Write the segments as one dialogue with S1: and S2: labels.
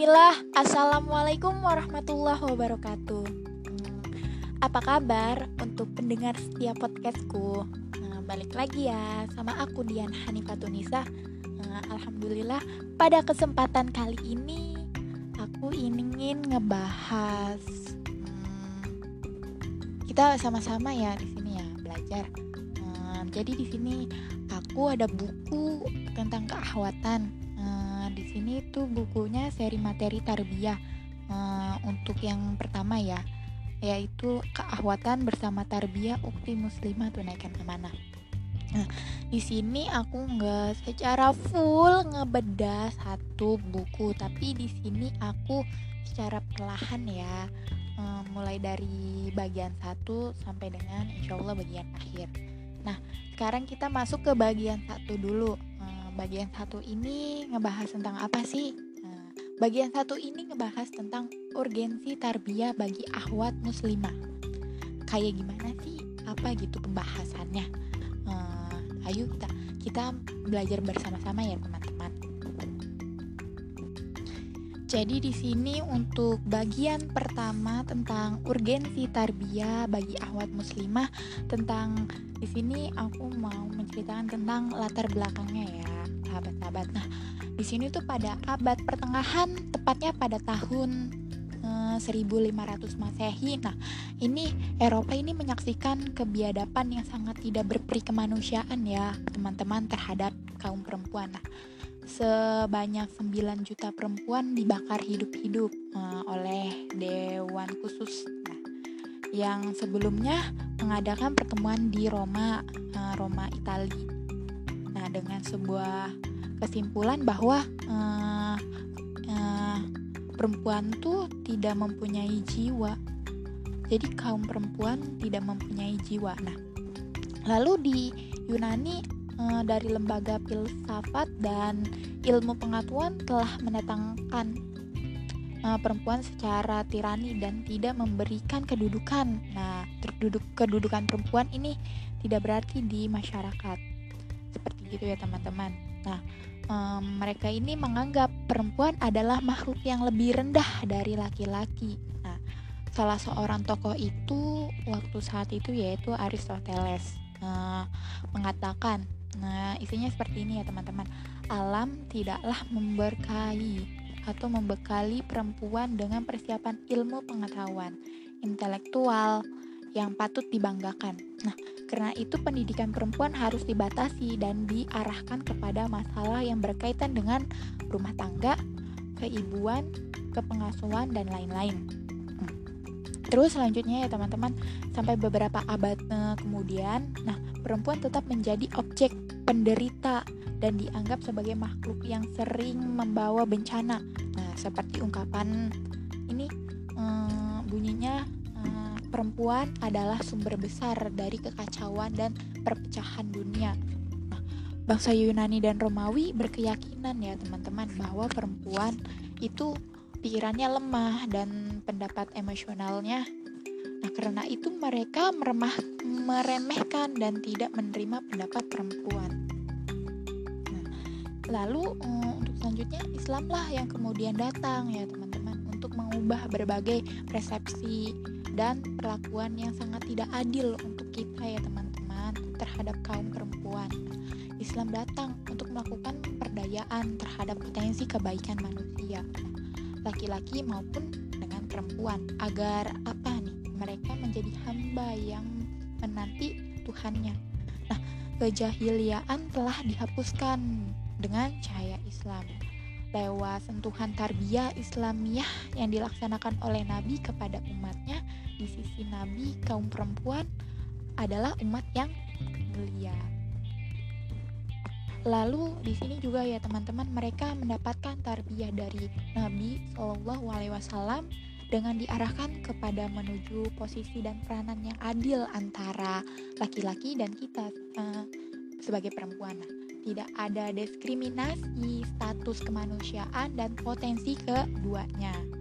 S1: Bismillah, Assalamualaikum warahmatullahi wabarakatuh. Apa kabar untuk pendengar setiap podcastku? Nah, balik lagi ya sama aku Dian Hanifatunisa. Nah, Alhamdulillah pada kesempatan kali ini Aku ingin ngebahas hmm, Kita sama-sama ya di sini ya belajar. Hmm, Jadi di sini aku ada buku tentang keahwatan di sini tuh bukunya seri materi tarbiyah uh, untuk yang pertama ya yaitu keahwatan bersama tarbiyah ukti muslimah tunaikan amanah. Nah, di sini aku nggak secara full ngebedah satu buku, tapi di sini aku secara perlahan ya, uh, mulai dari bagian satu sampai dengan insya Allah bagian akhir. Nah, sekarang kita masuk ke bagian satu dulu bagian satu ini ngebahas tentang apa sih? Nah, bagian satu ini ngebahas tentang urgensi tarbiyah bagi ahwat muslimah. Kayak gimana sih? Apa gitu pembahasannya? Uh, ayo kita kita belajar bersama-sama ya teman-teman. Jadi di sini untuk bagian pertama tentang urgensi tarbiyah bagi ahwat muslimah tentang di sini aku mau menceritakan tentang latar belakangnya ya sahabat-sahabat. Nah, di sini tuh pada abad pertengahan, tepatnya pada tahun eh, 1500 Masehi. Nah, ini Eropa ini menyaksikan kebiadaban yang sangat tidak berperi kemanusiaan ya, teman-teman terhadap kaum perempuan. Nah, sebanyak 9 juta perempuan dibakar hidup-hidup eh, oleh dewan khusus. Nah, yang sebelumnya mengadakan pertemuan di Roma, eh, Roma, Italia Nah, dengan sebuah kesimpulan bahwa uh, uh, perempuan tuh tidak mempunyai jiwa. Jadi kaum perempuan tidak mempunyai jiwa. Nah, lalu di Yunani uh, dari lembaga filsafat dan ilmu pengetahuan telah menetangkan uh, perempuan secara tirani dan tidak memberikan kedudukan. Nah, kedudukan perempuan ini tidak berarti di masyarakat gitu ya teman-teman. Nah, um, mereka ini menganggap perempuan adalah makhluk yang lebih rendah dari laki-laki. Nah, salah seorang tokoh itu waktu saat itu yaitu Aristoteles uh, mengatakan, nah isinya seperti ini ya teman-teman. Alam tidaklah memberkahi atau membekali perempuan dengan persiapan ilmu pengetahuan, intelektual yang patut dibanggakan. Nah, karena itu pendidikan perempuan harus dibatasi dan diarahkan kepada masalah yang berkaitan dengan rumah tangga, keibuan, kepengasuhan dan lain-lain. Hmm. Terus selanjutnya ya teman-teman, sampai beberapa abad eh, kemudian, nah perempuan tetap menjadi objek penderita dan dianggap sebagai makhluk yang sering membawa bencana. Nah, seperti ungkapan ini eh, bunyinya perempuan adalah sumber besar dari kekacauan dan perpecahan dunia. Nah, bangsa Yunani dan Romawi berkeyakinan ya teman-teman bahwa perempuan itu pikirannya lemah dan pendapat emosionalnya. Nah, karena itu mereka meremah, meremehkan dan tidak menerima pendapat perempuan. Nah, lalu um, untuk selanjutnya Islamlah yang kemudian datang ya teman-teman untuk mengubah berbagai persepsi dan perlakuan yang sangat tidak adil untuk kita ya teman-teman terhadap kaum perempuan. Islam datang untuk melakukan pemberdayaan terhadap potensi kebaikan manusia, laki-laki maupun dengan perempuan, agar apa nih? Mereka menjadi hamba yang menanti Tuhannya. Nah, kejahiliaan telah dihapuskan dengan cahaya Islam lewat sentuhan tarbiyah Islamiyah yang dilaksanakan oleh Nabi kepada umatnya di sisi Nabi kaum perempuan adalah umat yang mulia. Lalu di sini juga ya teman-teman mereka mendapatkan tarbiyah dari Nabi Shallallahu Alaihi Wasallam dengan diarahkan kepada menuju posisi dan peranan yang adil antara laki-laki dan kita uh, sebagai perempuan. Nah, tidak ada diskriminasi, status kemanusiaan dan potensi keduanya.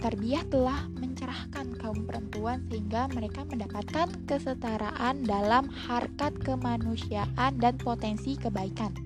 S1: Tarbiyah telah mencerahkan kaum perempuan sehingga mereka mendapatkan kesetaraan dalam harkat kemanusiaan dan potensi kebaikan.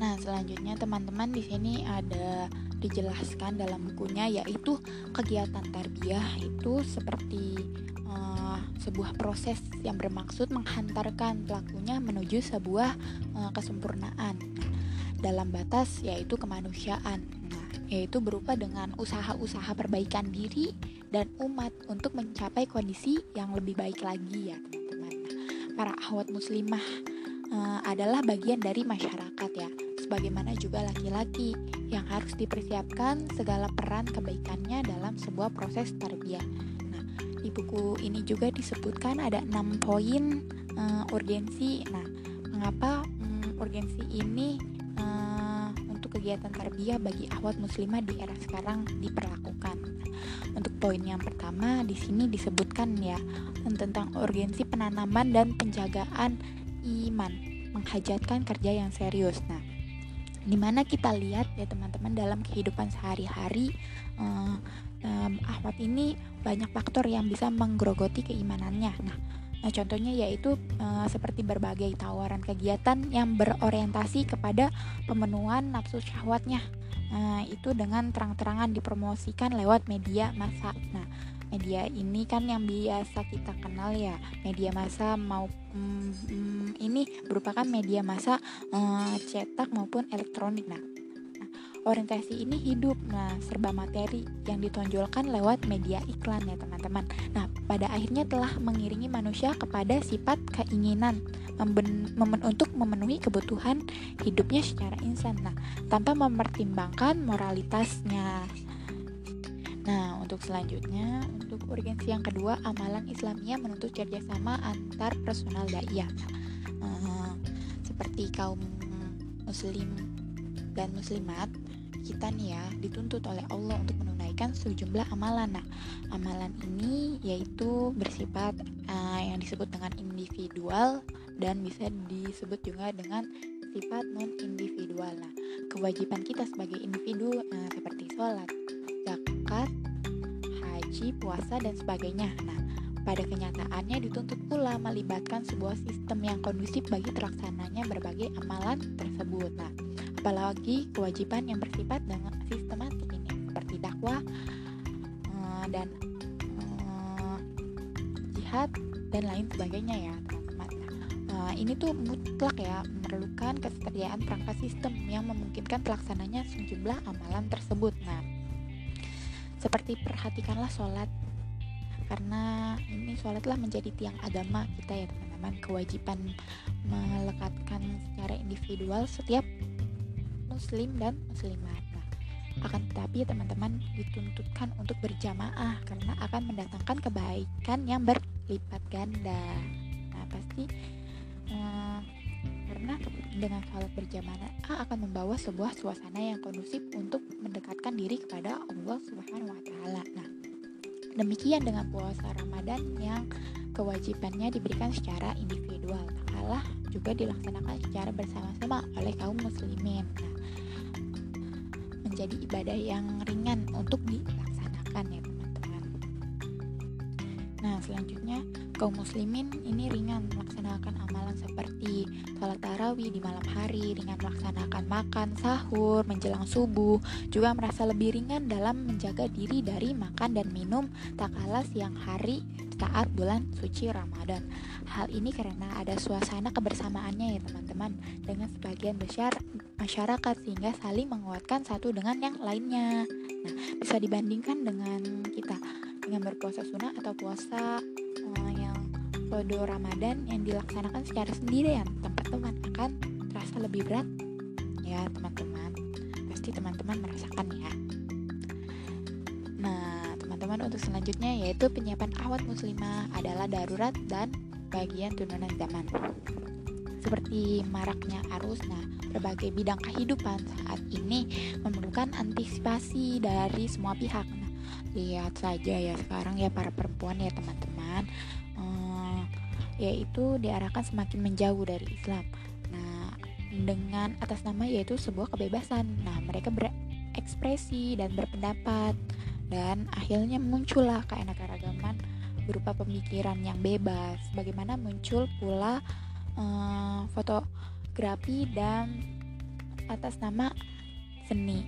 S1: Nah, selanjutnya teman-teman di sini ada dijelaskan dalam bukunya yaitu kegiatan tarbiyah itu seperti uh, sebuah proses yang bermaksud menghantarkan pelakunya menuju sebuah uh, kesempurnaan dalam batas yaitu kemanusiaan. Yaitu berupa dengan usaha-usaha perbaikan diri dan umat untuk mencapai kondisi yang lebih baik lagi ya, teman-teman. Para ahwat muslimah uh, adalah bagian dari masyarakat ya sebagaimana juga laki-laki yang harus dipersiapkan segala peran kebaikannya dalam sebuah proses tarbiyah. Nah, di buku ini juga disebutkan ada enam poin uh, urgensi. Nah, mengapa um, urgensi ini kegiatan tarbiyah bagi ahwat muslimah di era sekarang diperlakukan? Untuk poin yang pertama di sini disebutkan ya tentang urgensi penanaman dan penjagaan iman menghajatkan kerja yang serius. Nah, di mana kita lihat ya teman-teman dalam kehidupan sehari-hari uh, um, Ahmad ini banyak faktor yang bisa menggerogoti keimanannya. Nah, nah contohnya yaitu uh, seperti berbagai tawaran kegiatan yang berorientasi kepada pemenuhan nafsu syahwatnya. Nah, itu dengan terang-terangan dipromosikan lewat media massa. Nah, media ini kan yang biasa kita kenal ya media massa mau mm, mm, ini merupakan media massa mm, cetak maupun elektronik nah orientasi ini hidup. Nah serba materi yang ditonjolkan lewat media iklan ya teman-teman. Nah pada akhirnya telah mengiringi manusia kepada sifat keinginan memen, untuk memenuhi kebutuhan hidupnya secara insan. Nah tanpa mempertimbangkan moralitasnya. Nah, untuk selanjutnya, untuk urgensi yang kedua, amalan Islamia menuntut kerjasama antar personal daya. Uh, seperti kaum muslim dan muslimat, kita nih ya dituntut oleh Allah untuk menunaikan sejumlah amalan. Nah, amalan ini yaitu bersifat uh, yang disebut dengan individual dan bisa disebut juga dengan sifat non individual. Nah, kewajiban kita sebagai individu uh, seperti sholat, zakat, haji, puasa, dan sebagainya. Nah, pada kenyataannya dituntut pula melibatkan sebuah sistem yang kondusif bagi terlaksananya berbagai amalan tersebut. Nah, apalagi kewajiban yang bersifat dengan sistematik ini seperti dakwah uh, dan uh, jihad dan lain sebagainya ya teman-teman. Nah, ini tuh mutlak ya memerlukan kesetiaan perangkat sistem yang memungkinkan pelaksananya sejumlah amalan tersebut. Nah, seperti perhatikanlah sholat karena ini sholatlah menjadi tiang agama kita ya teman-teman kewajiban melekatkan secara individual setiap muslim dan muslimat nah, akan tetapi teman-teman dituntutkan untuk berjamaah karena akan mendatangkan kebaikan yang berlipat ganda nah pasti eh, karena dengan sholat berjamaah akan membawa sebuah suasana yang kondusif untuk mendekatkan diri kepada Allah Subhanahu wa taala. Nah, demikian dengan puasa Ramadan yang kewajibannya diberikan secara individual. Allah juga dilaksanakan secara bersama-sama oleh kaum muslimin. Nah, menjadi ibadah yang ringan untuk dilaksanakan ya teman-teman. Nah, selanjutnya kaum muslimin ini ringan melaksanakan amalan seperti sholat tarawih di malam hari, ringan melaksanakan makan, sahur, menjelang subuh, juga merasa lebih ringan dalam menjaga diri dari makan dan minum tak kalah siang hari saat bulan suci Ramadan. Hal ini karena ada suasana kebersamaannya ya teman-teman dengan sebagian besar masyarakat sehingga saling menguatkan satu dengan yang lainnya. Nah, bisa dibandingkan dengan kita dengan berpuasa sunnah atau puasa uh, yang kode Ramadan yang dilaksanakan secara sendirian teman-teman akan terasa lebih berat ya teman-teman pasti teman-teman merasakan ya teman-teman untuk selanjutnya yaitu penyiapan awat muslimah adalah darurat dan bagian turunan zaman seperti maraknya arus nah berbagai bidang kehidupan saat ini memerlukan antisipasi dari semua pihak nah lihat saja ya sekarang ya para perempuan ya teman-teman yaitu diarahkan semakin menjauh dari Islam. Nah, dengan atas nama yaitu sebuah kebebasan. Nah, mereka berekspresi dan berpendapat dan akhirnya muncullah keanekaragaman berupa pemikiran yang bebas. Bagaimana muncul pula uh, fotografi dan atas nama seni.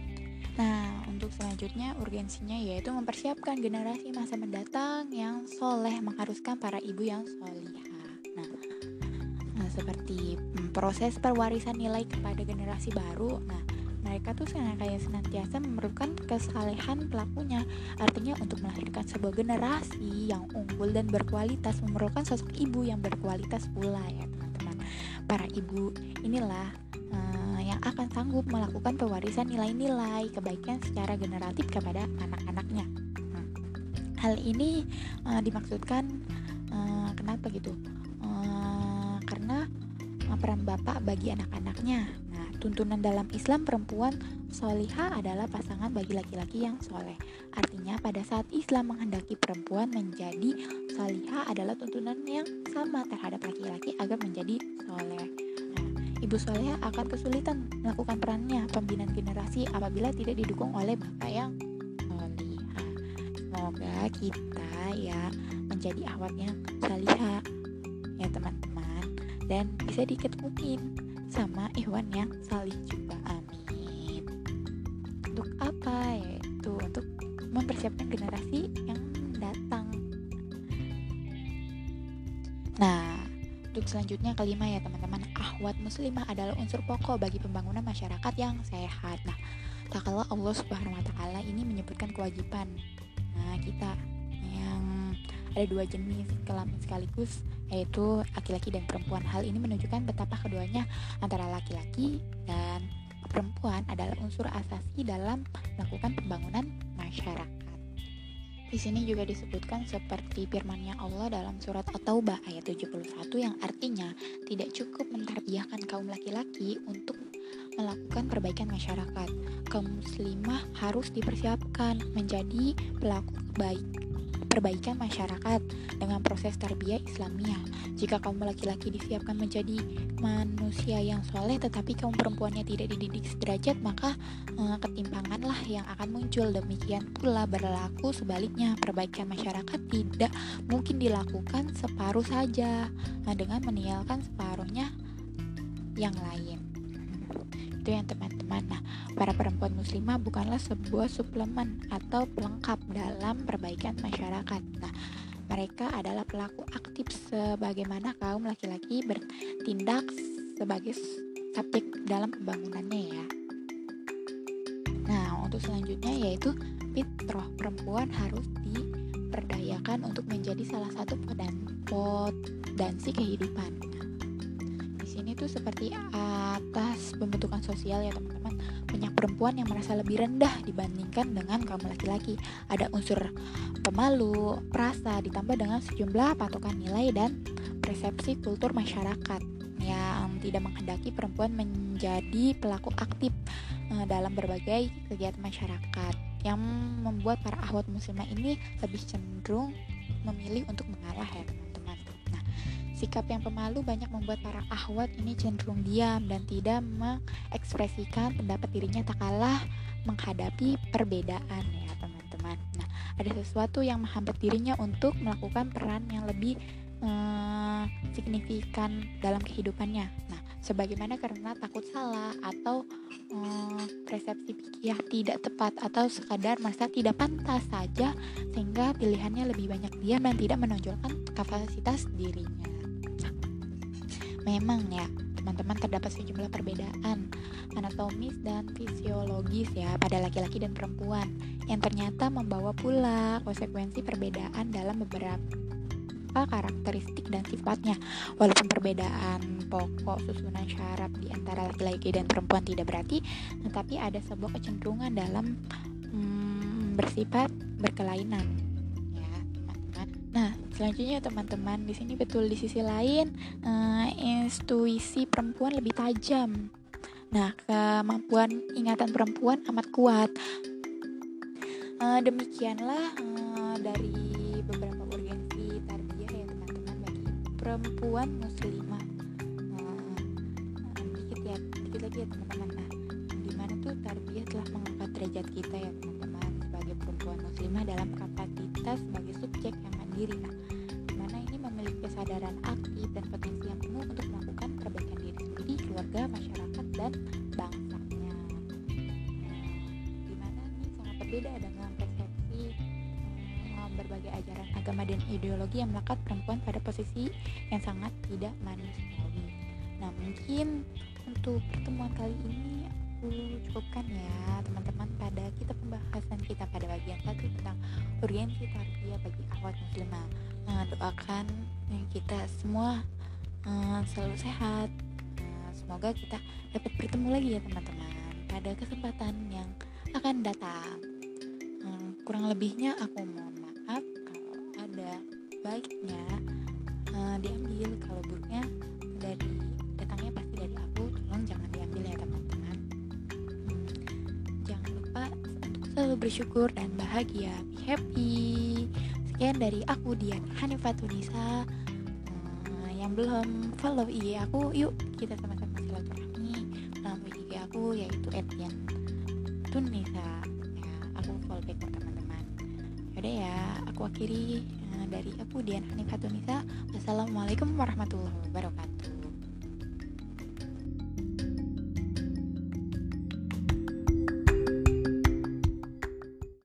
S1: Nah, untuk selanjutnya urgensinya yaitu mempersiapkan generasi masa mendatang yang soleh mengharuskan para ibu yang solihah. Nah, nah seperti mm, proses perwarisan nilai kepada generasi baru. Nah, mereka tuh kayak senantiasa memerlukan kesalehan pelakunya. Artinya untuk melahirkan sebuah generasi yang unggul dan berkualitas memerlukan sosok ibu yang berkualitas pula ya teman-teman. Para ibu inilah yang akan sanggup melakukan pewarisan nilai-nilai kebaikan secara generatif kepada anak-anaknya. Hmm. Hal ini uh, dimaksudkan uh, kenapa gitu? Uh, karena uh, peran bapak bagi anak-anaknya. Nah, tuntunan dalam Islam perempuan soliha adalah pasangan bagi laki-laki yang soleh. Artinya pada saat Islam menghendaki perempuan menjadi soliha adalah tuntunan yang sama terhadap laki-laki agar menjadi soleh. Ibu Soleha akan kesulitan melakukan perannya pembinaan generasi apabila tidak didukung oleh bapak yang solihah. Semoga kita ya menjadi awat yang salihah ya teman-teman dan bisa diketemuin sama Iwan yang salih juga amin. Untuk apa yaitu untuk mempersiapkan generasi yang datang. Nah, untuk selanjutnya kelima ya teman-teman, ahwat muslimah adalah unsur pokok bagi pembangunan masyarakat yang sehat. Nah, tak kalah Allah Subhanahu wa taala ini menyebutkan kewajiban. Nah, kita yang ada dua jenis kelamin sekaligus yaitu laki-laki dan perempuan. Hal ini menunjukkan betapa keduanya antara laki-laki dan perempuan adalah unsur asasi dalam melakukan pembangunan masyarakat. Di sini juga disebutkan seperti firman-Nya Allah dalam surat At-Taubah ayat 71 yang artinya tidak cukup mentarbiahkan kaum laki-laki untuk melakukan perbaikan masyarakat. Kaum muslimah harus dipersiapkan menjadi pelaku baik perbaikan masyarakat dengan proses tarbiyah Islamiyah. Jika kaum laki-laki disiapkan menjadi manusia yang soleh tetapi kaum perempuannya tidak dididik sederajat maka eh, ketimpanganlah yang akan muncul. Demikian pula berlaku sebaliknya perbaikan masyarakat tidak mungkin dilakukan separuh saja nah, dengan meninggalkan separuhnya yang lain itu yang teman-teman. Nah para perempuan muslimah bukanlah sebuah suplemen atau pelengkap dalam perbaikan masyarakat. Nah mereka adalah pelaku aktif sebagaimana kaum laki-laki bertindak sebagai subjek dalam pembangunannya ya. Nah untuk selanjutnya yaitu fitrah. Perempuan harus diperdayakan untuk menjadi salah satu potensi kehidupan sini tuh seperti atas pembentukan sosial ya teman-teman. Banyak perempuan yang merasa lebih rendah dibandingkan dengan kaum laki-laki. Ada unsur pemalu, perasa ditambah dengan sejumlah patokan nilai dan persepsi kultur masyarakat yang tidak menghendaki perempuan menjadi pelaku aktif uh, dalam berbagai kegiatan masyarakat. Yang membuat para ahwat muslimah ini lebih cenderung memilih untuk mengalah ya Sikap yang pemalu banyak membuat para ahwat ini cenderung diam dan tidak mengekspresikan pendapat dirinya tak kalah menghadapi perbedaan ya teman-teman. Nah, ada sesuatu yang menghambat dirinya untuk melakukan peran yang lebih eh, signifikan dalam kehidupannya. Nah, sebagaimana karena takut salah atau eh, persepsi pikir tidak tepat atau sekadar merasa tidak pantas saja sehingga pilihannya lebih banyak diam dan tidak menonjolkan kapasitas dirinya. Memang ya, teman-teman terdapat sejumlah perbedaan anatomis dan fisiologis ya pada laki-laki dan perempuan yang ternyata membawa pula konsekuensi perbedaan dalam beberapa karakteristik dan sifatnya. Walaupun perbedaan pokok susunan syaraf di antara laki-laki dan perempuan tidak berarti, tetapi ada sebuah kecenderungan dalam hmm, bersifat berkelainan selanjutnya teman-teman, di sini betul di sisi lain uh, intuisi perempuan lebih tajam. Nah, kemampuan ingatan perempuan amat kuat. Uh, demikianlah uh, dari beberapa urgensi tarbiyah ya teman-teman bagi perempuan muslimah. Uh, dikit ya, dikit lagi ya teman-teman. Nah, di mana tuh tarbiyah telah mengangkat derajat kita ya teman-teman sebagai perempuan muslimah dalam kapasitas sebagai ideologi yang melekat perempuan pada posisi yang sangat tidak manusiawi. Nah, mungkin untuk pertemuan kali ini aku cukupkan ya teman-teman pada kita pembahasan kita pada bagian satu tentang urgensi tarbiyah bagi akhwat muslimah. Nah, doakan kita semua uh, selalu sehat. Nah, semoga kita dapat bertemu lagi ya teman-teman pada kesempatan yang akan datang. Hmm, kurang lebihnya aku mohon baiknya uh, diambil, kalau buruknya dari datangnya pasti dari aku. Tolong jangan diambil ya teman-teman. Hmm, jangan lupa untuk selalu bersyukur dan bahagia. Be happy. Sekian dari aku Dian Hanifatunisa. Hmm, yang belum follow IG aku, yuk kita sama-sama silaturahmi melalui IG aku yaitu Etian Tunisa ya aku follow back teman-teman yaudah ya aku akhiri uh, dari aku Dian Tunisa wassalamualaikum warahmatullahi wabarakatuh